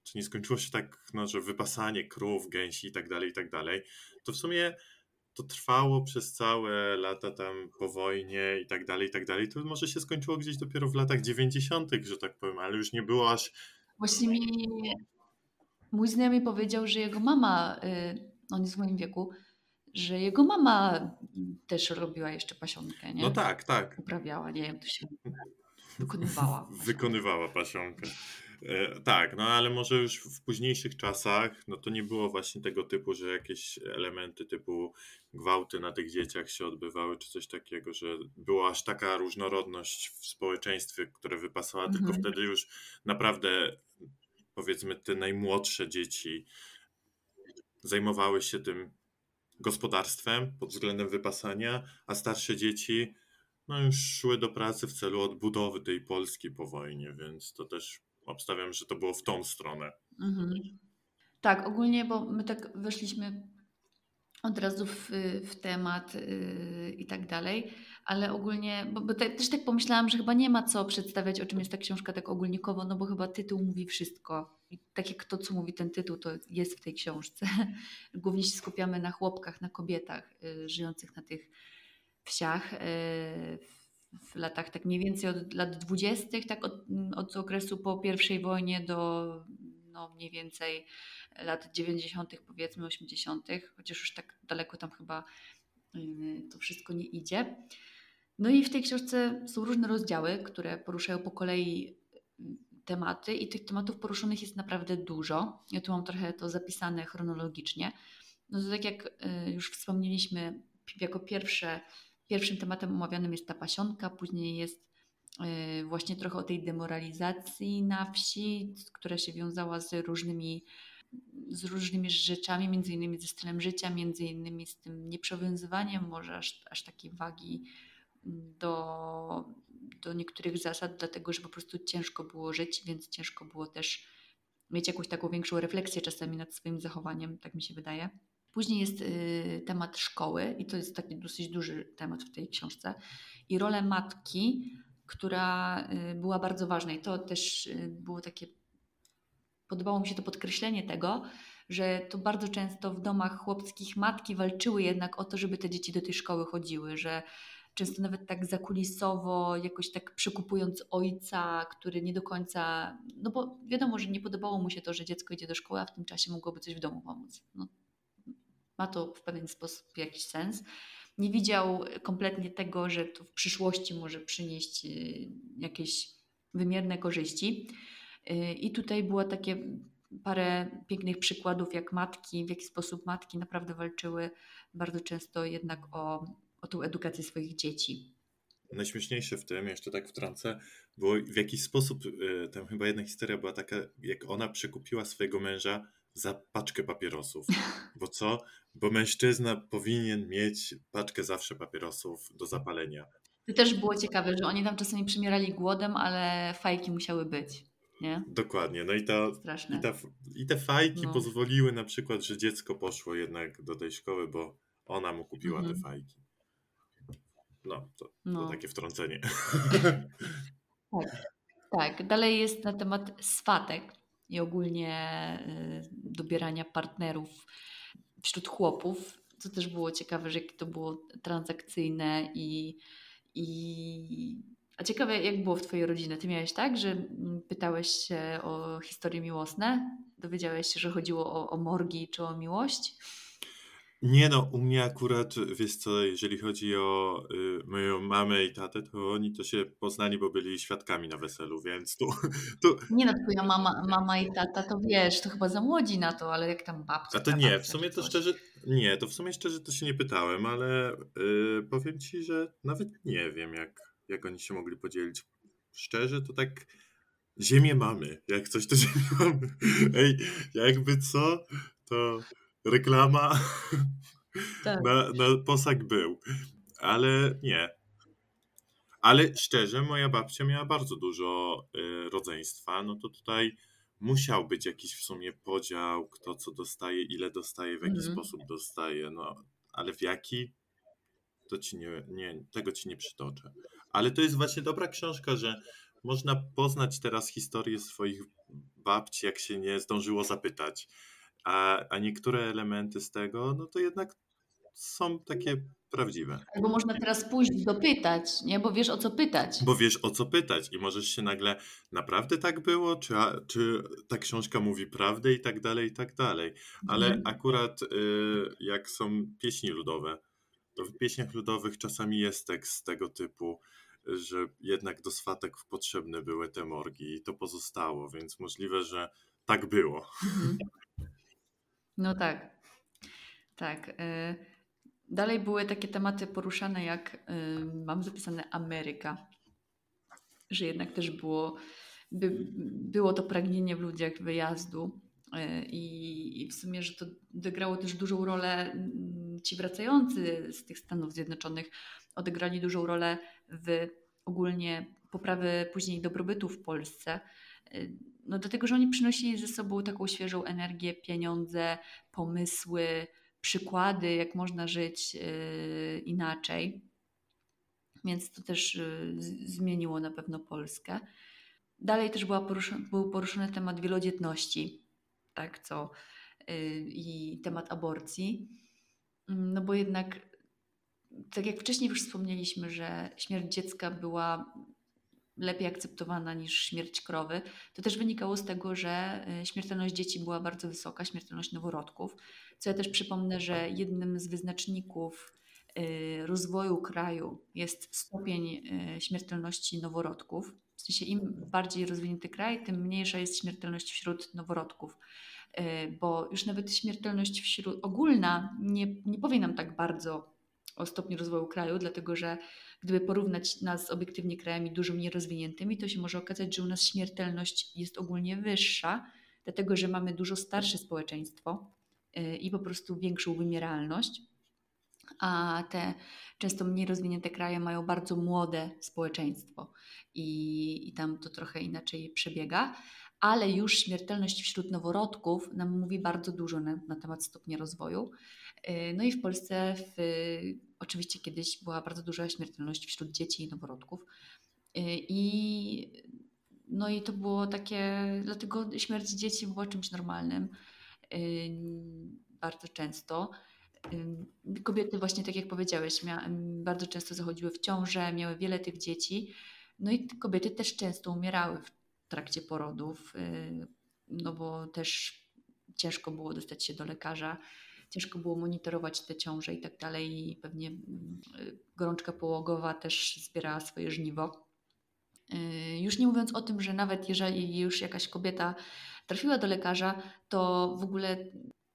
to nie skończyło się tak, no, że wypasanie krów, gęsi i tak dalej, i tak dalej. To w sumie to trwało przez całe lata tam po wojnie i tak dalej, i tak dalej. To może się skończyło gdzieś dopiero w latach 90., że tak powiem, ale już nie było aż. Właśnie mi mój znajomy powiedział, że jego mama, y, on jest w moim wieku, że jego mama też robiła jeszcze pasionkę, nie? No tak, tak. Uprawiała, nie wiem, to się wykonywała. *laughs* Wykonywała pasionkę. E, tak, no ale może już w późniejszych czasach, no to nie było właśnie tego typu, że jakieś elementy typu gwałty na tych dzieciach się odbywały, czy coś takiego, że była aż taka różnorodność w społeczeństwie, które wypasała, Mhm. tylko wtedy już naprawdę powiedzmy te najmłodsze dzieci zajmowały się tym gospodarstwem pod względem wypasania, a starsze dzieci no już szły do pracy w celu odbudowy tej Polski po wojnie, więc to też obstawiam, że to było w tą stronę. Mhm. Tak, ogólnie, bo my tak weszliśmy od razu w, w temat yy, i tak dalej, ale ogólnie, bo, bo te, też tak pomyślałam, że chyba nie ma co przedstawiać, o czym jest ta książka tak ogólnikowo, no bo chyba tytuł mówi wszystko. I tak jak to, co mówi ten tytuł, to jest w tej książce. *laughs* Głównie się skupiamy na chłopkach, na kobietach yy, żyjących na tych wsiach. Yy, w latach tak mniej więcej od lat dwudziestych, tak od, od okresu po I wojnie do no mniej więcej lat 90., powiedzmy 80., chociaż już tak daleko tam chyba yy, to wszystko nie idzie. No i w tej książce są różne rozdziały, które poruszają po kolei yy, tematy i tych tematów poruszonych jest naprawdę dużo. Ja tu mam trochę to zapisane chronologicznie. No to tak jak yy, już wspomnieliśmy, jako pierwsze Pierwszym tematem omawianym jest ta pasionka, później jest właśnie trochę o tej demoralizacji na wsi, która się wiązała z różnymi, z różnymi rzeczami, między innymi ze stylem życia, między innymi z tym nieprzewiązywaniem, może aż, aż takiej wagi do, do niektórych zasad, dlatego że po prostu ciężko było żyć, więc ciężko było też mieć jakąś taką większą refleksję czasami nad swoim zachowaniem, tak mi się wydaje. Później jest y, temat szkoły, i to jest taki dosyć duży temat w tej książce, i rolę matki, która y, była bardzo ważna. I to też y, było takie. Podobało mi się to podkreślenie tego, że to bardzo często w domach chłopskich matki walczyły jednak o to, żeby te dzieci do tej szkoły chodziły, że często nawet tak zakulisowo, jakoś tak przekupując ojca, który nie do końca, no bo wiadomo, że nie podobało mu się to, że dziecko idzie do szkoły, a w tym czasie mogłoby coś w domu pomóc. No, ma to w pewien sposób jakiś sens. Nie widział kompletnie tego, że to w przyszłości może przynieść jakieś wymierne korzyści. I tutaj było takie parę pięknych przykładów, jak matki, w jaki sposób matki naprawdę walczyły bardzo często jednak o, o tą edukację swoich dzieci. Najśmieszniejsze w tym, jeszcze tak wtrącę, było w jakiś sposób, tam chyba jedna historia była taka, jak ona przekupiła swojego męża za paczkę papierosów. Bo co? Bo mężczyzna powinien mieć paczkę zawsze papierosów do zapalenia. To też było ciekawe, że oni tam czasami przymierali głodem, ale fajki musiały być. Nie? Dokładnie. No i, ta, Straszne. i, ta, i te fajki No. pozwoliły na przykład, że dziecko poszło jednak do tej szkoły, bo ona mu kupiła Mhm. te fajki. No, to, to No. takie wtrącenie. Tak. tak, dalej jest na temat swatek i ogólnie y, dobierania partnerów wśród chłopów, co też było ciekawe, że jakie to było transakcyjne i, i... A ciekawe, jak było w Twojej rodzinie? Ty miałeś tak, że mm, pytałeś się o historie miłosne? Dowiedziałeś się, że chodziło o, o morgi czy o miłość? Nie no, u mnie akurat, wiesz co, jeżeli chodzi o y, moją mamę i tatę, to oni to się poznali, bo byli świadkami na weselu, więc tu, tu Nie no, twoja mama, mama i tata, to wiesz, to chyba za młodzi na to, ale jak tam babcia, A to nie, w sumie to szczerze, nie, to w sumie szczerze to się nie pytałem, ale y, powiem ci, że nawet nie wiem, jak, jak oni się mogli podzielić. Szczerze, to tak ziemię mamy. Jak coś, to *laughs* ziemię mamy. Ej, jakby co, to reklama *laughs* tak. na, na posag był. Ale nie. Ale szczerze, moja babcia miała bardzo dużo y, rodzeństwa. No to tutaj musiał być jakiś w sumie podział, kto co dostaje, ile dostaje, w jaki mm. sposób dostaje. No, ale w jaki, to ci nie, nie, tego ci nie przytoczę. Ale to jest właśnie dobra książka, że można poznać teraz historię swoich babci, jak się nie zdążyło zapytać. A, a niektóre elementy z tego, no to jednak są takie prawdziwe. Albo można teraz pójść dopytać, nie? Bo wiesz o co pytać. Bo wiesz o co pytać i możesz się nagle, naprawdę tak było? Czy, czy ta książka mówi prawdę i tak dalej, i tak dalej. Ale mhm. akurat y, jak są pieśni ludowe, to w pieśniach ludowych czasami jest tekst tego typu, że jednak do swatek potrzebne były te morgi i to pozostało, więc możliwe, że tak było. *laughs* No tak. Tak. Y, dalej były takie tematy poruszane, jak y, mam zapisane Ameryka, że jednak też było, by, było to pragnienie w ludziach wyjazdu. Y, I, I w sumie, że to odegrało też dużą rolę mm, ci wracający z tych Stanów Zjednoczonych, odegrali dużą rolę w ogólnie poprawy później dobrobytu w Polsce. No dlatego, że oni przynosili ze sobą taką świeżą energię, pieniądze, pomysły, przykłady, jak można żyć y, inaczej. Więc to też y, zmieniło na pewno Polskę. Dalej też była był poruszony temat wielodzietności, tak, co y, i temat aborcji. Mm, no bo jednak, tak jak wcześniej już wspomnieliśmy, że śmierć dziecka była lepiej akceptowana niż śmierć krowy, to też wynikało z tego, że śmiertelność dzieci była bardzo wysoka, śmiertelność noworodków. Co ja też przypomnę, że jednym z wyznaczników y, rozwoju kraju jest stopień y, śmiertelności noworodków. W sensie im bardziej rozwinięty kraj, tym mniejsza jest śmiertelność wśród noworodków. Y, bo już nawet śmiertelność wśród ogólna nie, nie powie nam tak bardzo o stopniu rozwoju kraju, dlatego że gdyby porównać nas z obiektywnie krajami dużo mniej rozwiniętymi, to się może okazać, że u nas śmiertelność jest ogólnie wyższa, dlatego że mamy dużo starsze społeczeństwo, Y, i po prostu większą wymieralność. A te często mniej rozwinięte kraje mają bardzo młode społeczeństwo i, i tam to trochę inaczej przebiega, ale już śmiertelność wśród noworodków nam mówi bardzo dużo na, na temat stopnia rozwoju. Y, no i w Polsce w, oczywiście kiedyś była bardzo duża śmiertelność wśród dzieci i noworodków. Y, I, no i to było takie, dlatego śmierć dzieci była czymś normalnym bardzo często. Kobiety właśnie, tak jak powiedziałeś, bardzo często zachodziły w ciążę, miały wiele tych dzieci. No i kobiety też często umierały w trakcie porodów, no bo też ciężko było dostać się do lekarza, ciężko było monitorować te ciąże i tak dalej. I pewnie y, gorączka połogowa też zbierała swoje żniwo. Y, już nie mówiąc o tym, że nawet jeżeli już jakaś kobieta trafiła do lekarza, to w ogóle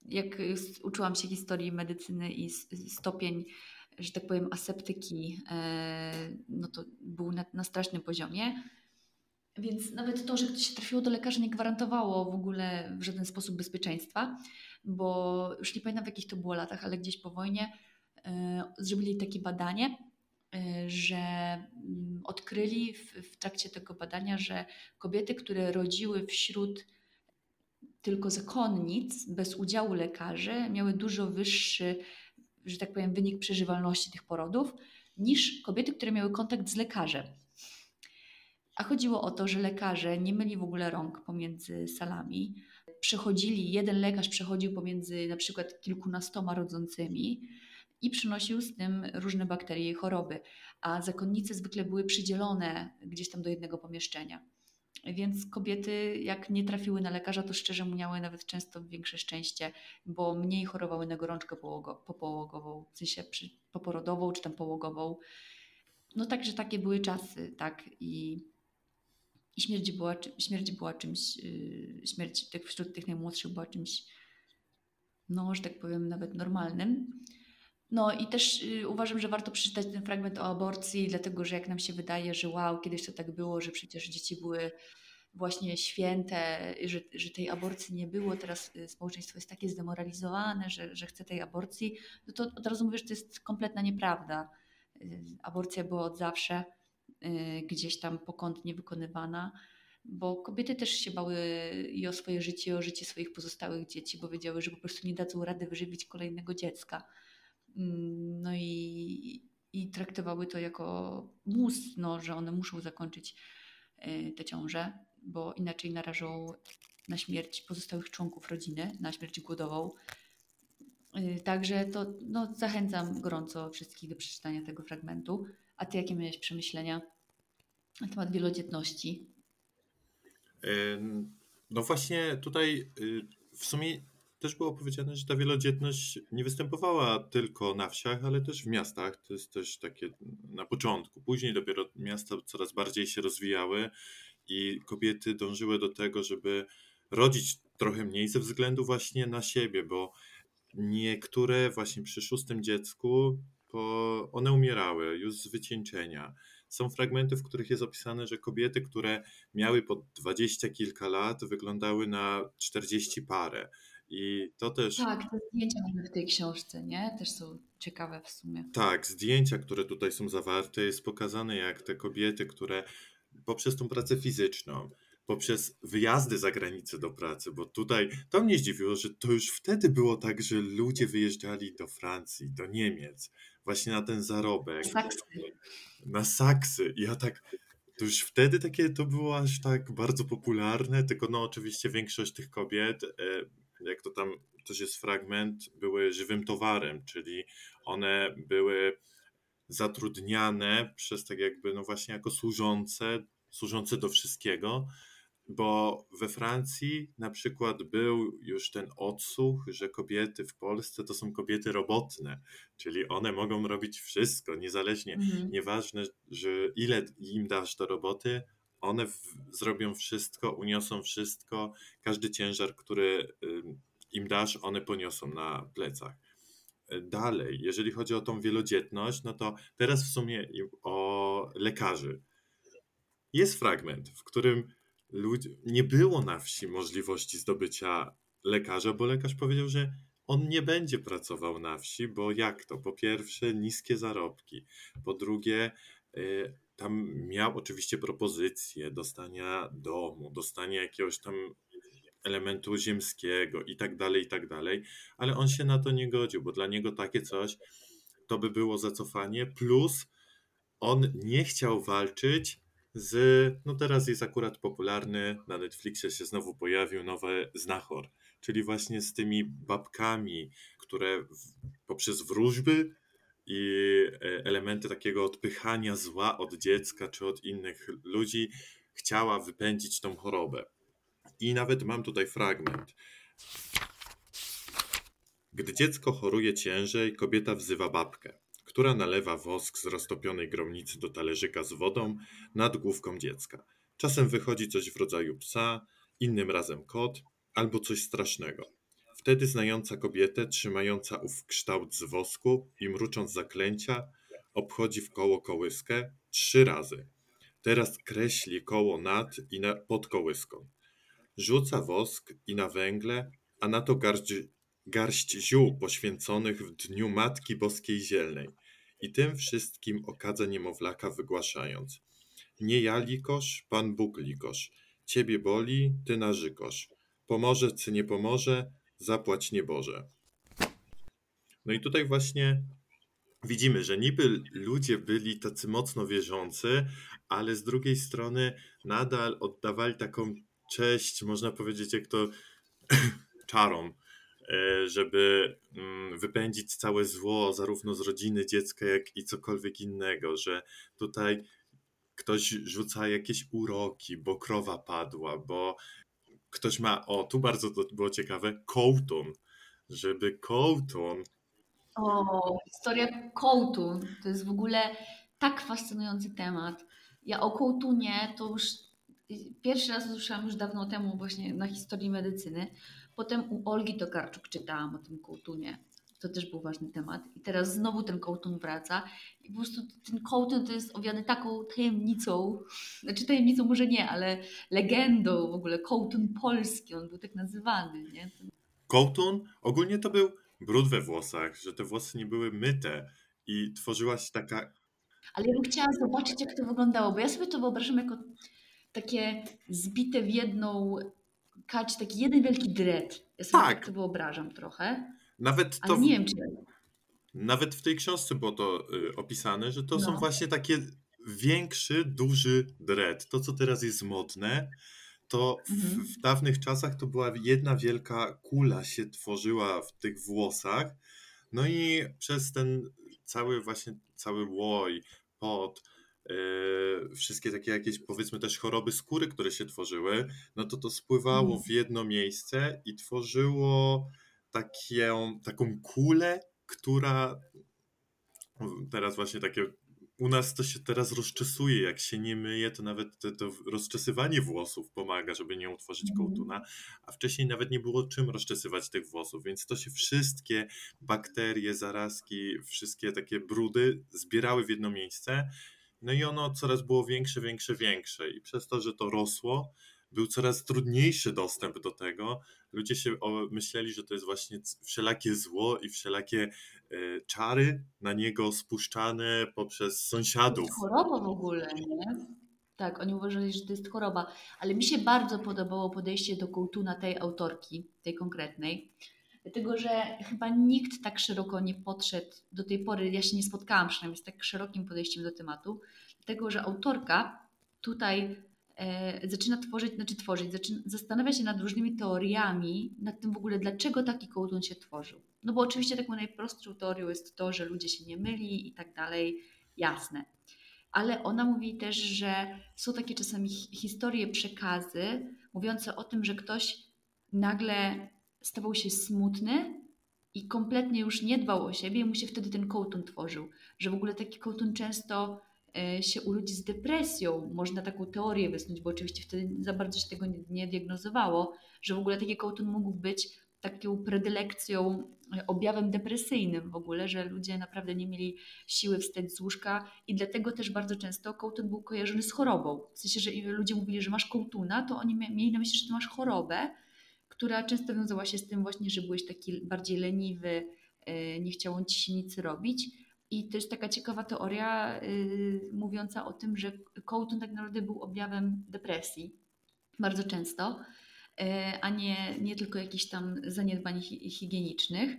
jak uczyłam się historii medycyny i stopień, że tak powiem, aseptyki, e, no to był na, na strasznym poziomie. Więc nawet to, że ktoś się trafiło do lekarza, nie gwarantowało w ogóle w żaden sposób bezpieczeństwa, bo już nie pamiętam w jakich to było latach, ale gdzieś po wojnie e, zrobili takie badanie, e, że mm, odkryli w, trakcie tego badania, że kobiety, które rodziły wśród tylko zakonnic bez udziału lekarzy miały dużo wyższy, że tak powiem, wynik przeżywalności tych porodów niż kobiety, które miały kontakt z lekarzem. A chodziło o to, że lekarze nie myli w ogóle rąk pomiędzy salami. Przechodzili, jeden lekarz przechodził pomiędzy na przykład kilkunastoma rodzącymi i przynosił z tym różne bakterie i choroby, a zakonnice zwykle były przydzielone gdzieś tam do jednego pomieszczenia. Więc kobiety, jak nie trafiły na lekarza, to szczerze miały nawet często większe szczęście, bo mniej chorowały na gorączkę popałogową, w sensie poporodową czy tam połogową. No także takie były czasy, tak. I, i śmierć, była, śmierć była czymś, yy, śmierć tych, wśród tych najmłodszych była czymś, no, że tak powiem, nawet normalnym. No i też y, uważam, że warto przeczytać ten fragment o aborcji, dlatego że jak nam się wydaje, że wow, kiedyś to tak było, że przecież dzieci były właśnie święte, że, że tej aborcji nie było, teraz y, społeczeństwo jest takie zdemoralizowane, że, że chce tej aborcji, no to od razu mówię, że to jest kompletna nieprawda. Y, aborcja była od zawsze y, gdzieś tam pokątnie wykonywana, bo kobiety też się bały i o swoje życie, i o życie swoich pozostałych dzieci, bo wiedziały, że po prostu nie dadzą rady wyżywić kolejnego dziecka. Mm, no i, i traktowały to jako mus, no, że one muszą zakończyć tę ciążę bo inaczej narażą na śmierć pozostałych członków rodziny, na śmierć głodową. Y, także to no, zachęcam gorąco wszystkich do przeczytania tego fragmentu. A ty jakie miałeś przemyślenia na temat wielodzietności? No właśnie tutaj y, w sumie też było powiedziane, że ta wielodzietność nie występowała tylko na wsiach, ale też w miastach. To jest też takie na początku. Później dopiero miasta coraz bardziej się rozwijały i kobiety dążyły do tego, żeby rodzić trochę mniej ze względu właśnie na siebie, bo niektóre właśnie przy szóstym dziecku, bo one umierały już z wycieńczenia. Są fragmenty, w których jest opisane, że kobiety, które miały po dwadzieścia kilka lat, wyglądały na czterdzieści parę. I to też. Tak, te zdjęcia w tej książce, nie? Też są ciekawe w sumie. Tak, zdjęcia, które tutaj są zawarte, jest pokazane, jak te kobiety, które poprzez tą pracę fizyczną, poprzez wyjazdy za granicę do pracy, bo tutaj to mnie zdziwiło, że to już wtedy było tak, że ludzie wyjeżdżali do Francji, do Niemiec, właśnie na ten zarobek. Saksy. Na saksy. I ja tak, to już wtedy takie to było aż tak bardzo popularne, tylko no oczywiście większość tych kobiet, e, jak to tam też jest fragment, były żywym towarem, czyli one były zatrudniane przez tak jakby, no właśnie jako służące, służące do wszystkiego, bo we Francji na przykład był już ten odsłuch, że kobiety w Polsce to są kobiety robotne, czyli one mogą robić wszystko, niezależnie, mhm. nieważne, że ile im dasz do roboty, one w, zrobią wszystko, uniosą wszystko, każdy ciężar, który im dasz, one poniosą na plecach dalej, jeżeli chodzi o tą wielodzietność, no to teraz w sumie o lekarzy. Jest fragment, w którym ludzi, nie było na wsi możliwości zdobycia lekarza, bo lekarz powiedział, że on nie będzie pracował na wsi, bo jak to? Po pierwsze, niskie zarobki. Po drugie, y, tam miał oczywiście propozycję dostania domu, dostania jakiegoś tam elementu ziemskiego i tak dalej, i tak dalej, ale on się na to nie godził, bo dla niego takie coś to by było zacofanie, plus on nie chciał walczyć z, no teraz jest akurat popularny, na Netflixie się znowu pojawił nowy Znachor, czyli właśnie z tymi babkami, które poprzez wróżby i e, elementy takiego odpychania zła od dziecka czy od innych ludzi chciała wypędzić tą chorobę. I nawet mam tutaj fragment. Gdy dziecko choruje ciężej, kobieta wzywa babkę, która nalewa wosk z roztopionej gromnicy do talerzyka z wodą nad główką dziecka. Czasem wychodzi coś w rodzaju psa, innym razem kot albo coś strasznego. Wtedy znająca kobietę, trzymająca ów kształt z wosku i mrucząc zaklęcia, obchodzi w koło kołyskę trzy razy. Teraz kreśli koło nad i na, pod kołyską. Rzuca wosk i na węgle, a na to garść, garść ziół poświęconych w dniu Matki Boskiej Zielnej i tym wszystkim okadza niemowlaka wygłaszając Nie ja likosz, Pan Bóg likosz, Ciebie boli, Ty narzekasz. Pomoże, czy nie pomoże, zapłać nieboże. No i tutaj właśnie widzimy, że niby ludzie byli tacy mocno wierzący, ale z drugiej strony nadal oddawali taką cześć, można powiedzieć, jak to *clears throat* czarom, żeby mm, wypędzić całe zło, zarówno z rodziny dziecka, jak i cokolwiek innego, że tutaj ktoś rzuca jakieś uroki, bo krowa padła, bo ktoś ma, o, tu bardzo to było ciekawe, kołtun, żeby kołtun. O, historia kołtun, to jest w ogóle tak fascynujący temat. Ja o kołtunie to już Pierwszy raz słyszałam już dawno temu właśnie na historii medycyny. Potem u Olgi Tokarczuk czytałam o tym kołtunie. To też był ważny temat. I teraz znowu ten kołtun wraca. I po prostu ten kołtun to jest owiany taką tajemnicą, znaczy tajemnicą może nie, ale legendą w ogóle. Kołtun polski, on był tak nazywany. Nie? Kołtun ogólnie to był brud we włosach, że te włosy nie były myte i tworzyła się taka... Ale ja bym chciała zobaczyć, jak to wyglądało, bo ja sobie to wyobrażam jako takie zbite w jedną kać, taki jeden wielki dread. Ja sobie tak, tak to wyobrażam trochę. Nawet to... Ale nie wiem, czy... Nawet w tej książce było to y, opisane, że to no. są właśnie takie większy, duży dread. To, co teraz jest modne, to w, mhm. w, dawnych czasach to była jedna wielka kula się tworzyła w tych włosach. No i przez ten cały właśnie, cały łoj, pot, wszystkie takie jakieś powiedzmy też choroby skóry, które się tworzyły, no to to spływało mhm. w jedno miejsce i tworzyło takie, taką kulę, która teraz właśnie takie u nas to się teraz rozczesuje, jak się nie myje, to nawet to, to rozczesywanie włosów pomaga, żeby nie utworzyć mhm. kołtuna, a wcześniej nawet nie było czym rozczesywać tych włosów, więc to się wszystkie bakterie, zarazki, wszystkie takie brudy zbierały w jedno miejsce, no i ono coraz było większe, większe, większe i przez to, że to rosło, był coraz trudniejszy dostęp do tego. Ludzie się myśleli, że to jest właśnie wszelakie zło i wszelakie e, czary na niego spuszczane poprzez sąsiadów. Choroba w ogóle, nie? Tak, oni uważali, że to jest choroba, ale mi się bardzo podobało podejście do kołtuna tej autorki, tej konkretnej, dlatego że chyba nikt tak szeroko nie podszedł do tej pory, ja się nie spotkałam przynajmniej z tak szerokim podejściem do tematu, dlatego że autorka tutaj e, zaczyna tworzyć, znaczy tworzyć, zaczyna, zastanawia się nad różnymi teoriami, nad tym w ogóle, dlaczego taki kołtun się tworzył. No bo oczywiście taką najprostszą teorią jest to, że ludzie się nie myli i tak dalej, jasne. Ale ona mówi też, że są takie czasami historie, przekazy mówiące o tym, że ktoś nagle stawał się smutny i kompletnie już nie dbał o siebie i mu się wtedy ten kołtun tworzył. Że w ogóle taki kołtun często E, się u ludzi z depresją. Można taką teorię wysnuć, bo oczywiście wtedy za bardzo się tego nie, nie diagnozowało, że w ogóle taki kołtun mógł być taką predylekcją, e, objawem depresyjnym w ogóle, że ludzie naprawdę nie mieli siły wstać z łóżka i dlatego też bardzo często kołtun był kojarzony z chorobą. W sensie, że ludzie mówili, że masz kołtuna, to oni mieli na myśli, że ty masz chorobę, która często wiązała się z tym właśnie, że byłeś taki bardziej leniwy, e, nie chciało ci się nic robić. I jest taka ciekawa teoria yy, mówiąca o tym, że kołtun tak naprawdę był objawem depresji bardzo często, yy, a nie, nie tylko jakichś tam zaniedbań hi higienicznych.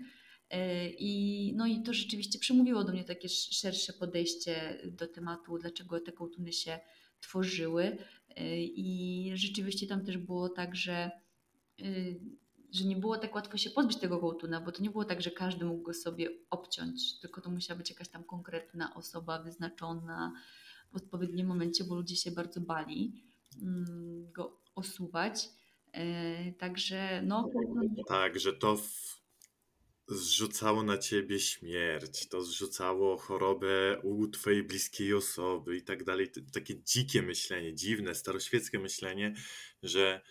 I, no i to rzeczywiście przemówiło do mnie takie szersze podejście do tematu, dlaczego te kołtuny się tworzyły. I rzeczywiście tam też było tak, że że nie było tak łatwo się pozbyć tego kołtuna, bo to nie było tak, że każdy mógł go sobie obciąć, tylko to musiała być jakaś tam konkretna osoba wyznaczona w odpowiednim momencie, bo ludzie się bardzo bali mm, go osuwać. E, także no. Tak, że to w... zrzucało na ciebie śmierć, to zrzucało chorobę u twojej bliskiej osoby i tak dalej. Takie dzikie myślenie, dziwne, staroświeckie myślenie, że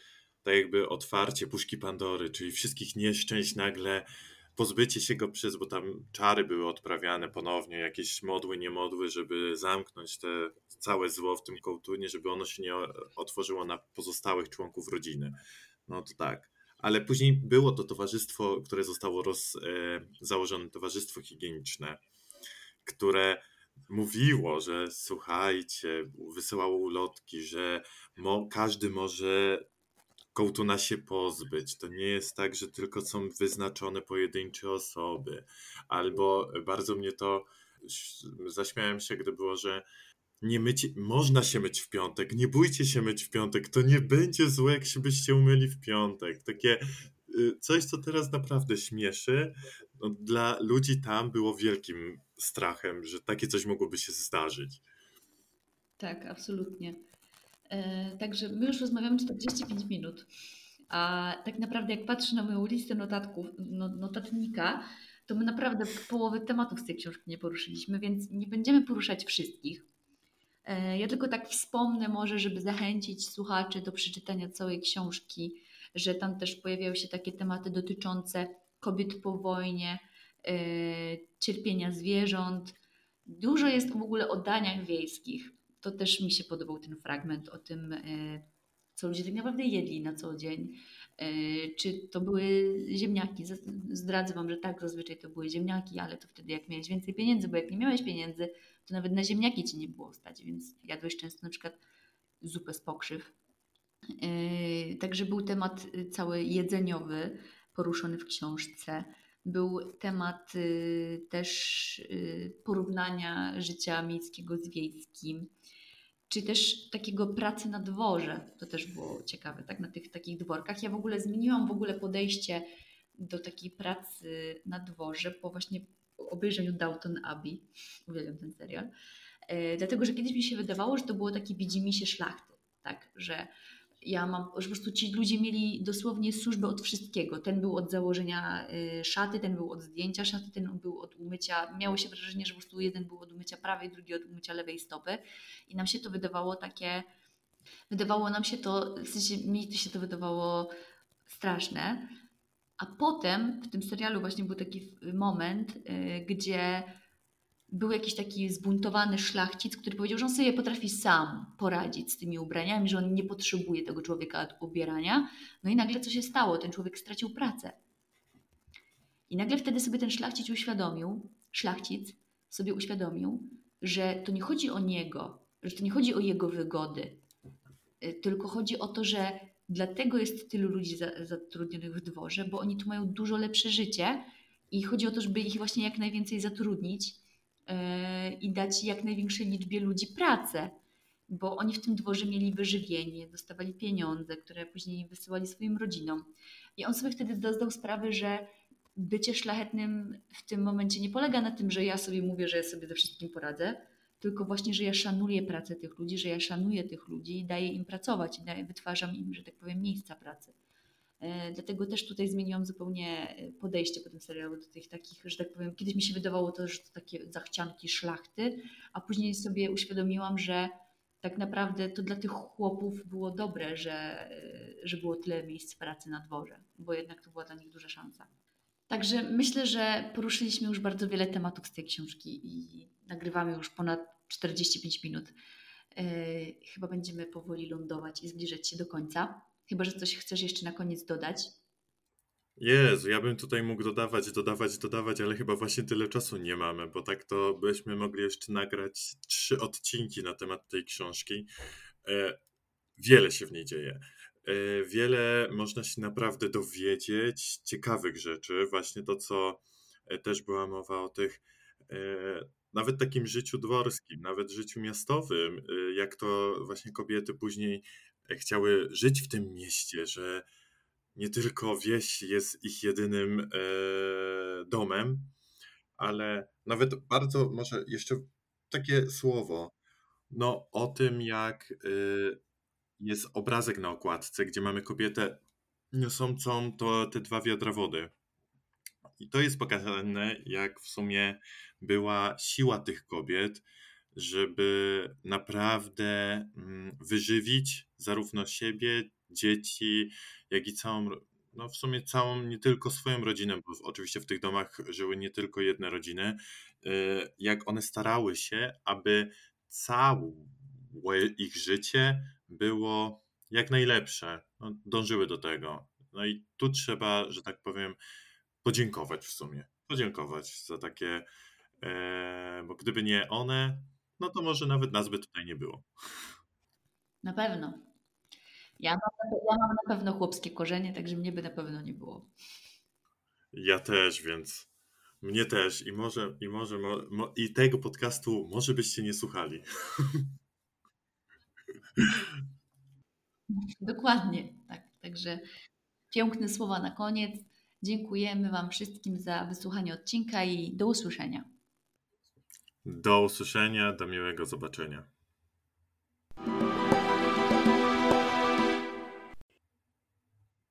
tak jakby otwarcie puszki Pandory, czyli wszystkich nieszczęść nagle pozbycie się go przez, bo tam czary były odprawiane ponownie, jakieś modły, niemodły, żeby zamknąć te całe zło w tym kołtunie, żeby ono się nie otworzyło na pozostałych członków rodziny. No to tak. Ale później było to towarzystwo, które zostało roz, e, założone, towarzystwo higieniczne, które mówiło, że słuchajcie, wysyłało ulotki, że mo, każdy może kołtuna się pozbyć. To nie jest tak, że tylko są wyznaczone pojedyncze osoby. Albo bardzo mnie to zaśmiałem się, gdy było, że nie myć, można się myć w piątek, nie bójcie się myć w piątek, to nie będzie złe, jak się byście umyli w piątek. Takie y, coś, co teraz naprawdę śmieszy, no, dla ludzi tam było wielkim strachem, że takie coś mogłoby się zdarzyć. Tak, absolutnie. E, także my już rozmawiamy 45 minut. A tak naprawdę, jak patrzę na moją listę notatków, no, notatnika, to my naprawdę połowy tematów z tej książki nie poruszyliśmy, więc nie będziemy poruszać wszystkich. E, ja tylko tak wspomnę, może, żeby zachęcić słuchaczy do przeczytania całej książki, że tam też pojawiają się takie tematy dotyczące kobiet po wojnie, cierpienia zwierząt. Dużo jest w ogóle o daniach wiejskich. To też mi się podobał ten fragment o tym, co ludzie tak naprawdę jedli na co dzień. Czy to były ziemniaki? Zdradzę Wam, że tak, zazwyczaj to były ziemniaki, ale to wtedy jak miałeś więcej pieniędzy, bo jak nie miałeś pieniędzy, to nawet na ziemniaki Ci nie było stać, więc jadłeś często na przykład zupę z pokrzyw. Także był temat y, cały jedzeniowy poruszony w książce. Był temat y, też y, porównania życia miejskiego z wiejskim, czy też takiego pracy na dworze. To też było ciekawe, tak? Na tych takich dworkach. Ja w ogóle zmieniłam w ogóle podejście do takiej pracy na dworze po właśnie obejrzeniu Downton Abbey. Uwielbiam ten serial. E, dlatego, że kiedyś mi się wydawało, że to było takie widzimisię szlachty, tak? Że ja mam, że po prostu ci ludzie mieli dosłownie służbę od wszystkiego. Ten był od założenia y, szaty, ten był od zdjęcia szaty, ten był od umycia. Miało się wrażenie, że po prostu jeden był od umycia prawej, drugi od umycia lewej stopy. I nam się to wydawało takie, wydawało nam się to, w sensie mi się to wydawało straszne. A potem w tym serialu właśnie był taki moment, y, gdzie był jakiś taki zbuntowany szlachcic, który powiedział, że on sobie potrafi sam poradzić z tymi ubraniami, że on nie potrzebuje tego człowieka od ubierania. No i nagle co się stało? Ten człowiek stracił pracę. I nagle wtedy sobie ten szlachcic uświadomił, szlachcic sobie uświadomił, że to nie chodzi o niego, że to nie chodzi o jego wygody, y, tylko chodzi o to, że dlatego jest tylu ludzi zatrudnionych w dworze, bo oni tu mają dużo lepsze życie i chodzi o to, żeby ich właśnie jak najwięcej zatrudnić i dać jak największej liczbie ludzi pracę, bo oni w tym dworze mieli wyżywienie, dostawali pieniądze, które później wysyłali swoim rodzinom. I on sobie wtedy zdał sprawę, że bycie szlachetnym w tym momencie nie polega na tym, że ja sobie mówię, że ja sobie ze wszystkim poradzę, tylko właśnie, że ja szanuję pracę tych ludzi, że ja szanuję tych ludzi i daję im pracować i daję, wytwarzam im, że tak powiem, miejsca pracy. E, dlatego też tutaj zmieniłam zupełnie e, podejście po tym serialu do tych takich, że tak powiem, kiedyś mi się wydawało to, że to takie zachcianki szlachty, a później sobie uświadomiłam, że tak naprawdę to dla tych chłopów było dobre, że, e, że było tyle miejsc pracy na dworze, bo jednak to była dla nich duża szansa. Także myślę, że poruszyliśmy już bardzo wiele tematów z tej książki i nagrywamy już ponad 45 minut. Chyba będziemy powoli lądować i zbliżać się do końca. Chyba, że coś chcesz jeszcze na koniec dodać. Jezu, ja bym tutaj mógł dodawać, dodawać, dodawać, ale chyba właśnie tyle czasu nie mamy, bo tak to byśmy mogli jeszcze nagrać trzy odcinki na temat tej książki. E, wiele się w niej dzieje. E, wiele można się naprawdę dowiedzieć, ciekawych rzeczy. Właśnie to, co e, też była mowa o tych, nawet takim życiu dworskim, nawet życiu miastowym, jak to właśnie kobiety później chciały żyć w tym mieście, że nie tylko wieś jest ich jedynym e, domem, ale nawet bardzo, może jeszcze takie słowo, no o tym, jak e, jest obrazek na okładce, gdzie mamy kobietę niosącą to te dwa wiadra wody. I to jest pokazane, jak w sumie była siła tych kobiet, żeby naprawdę mm, wyżywić zarówno siebie, dzieci, jak i całą, no w sumie całą, nie tylko swoją rodzinę, bo oczywiście w tych domach żyły nie tylko jedne rodziny, y, jak one starały się, aby całe ich życie było jak najlepsze. No, dążyły do tego. No i tu trzeba, że tak powiem, podziękować w sumie. Podziękować za takie, e, bo gdyby nie one, no to może nawet nazwy tutaj nie było. Na pewno. Ja mam, ja mam na pewno chłopskie korzenie, także mnie by na pewno nie było. Ja też, więc mnie też i może, i może, mo, i tego podcastu może byście nie słuchali. *laughs* Dokładnie, tak. Także piękne słowa na koniec. Dziękujemy Wam wszystkim za wysłuchanie odcinka i do usłyszenia. Do usłyszenia, do miłego zobaczenia.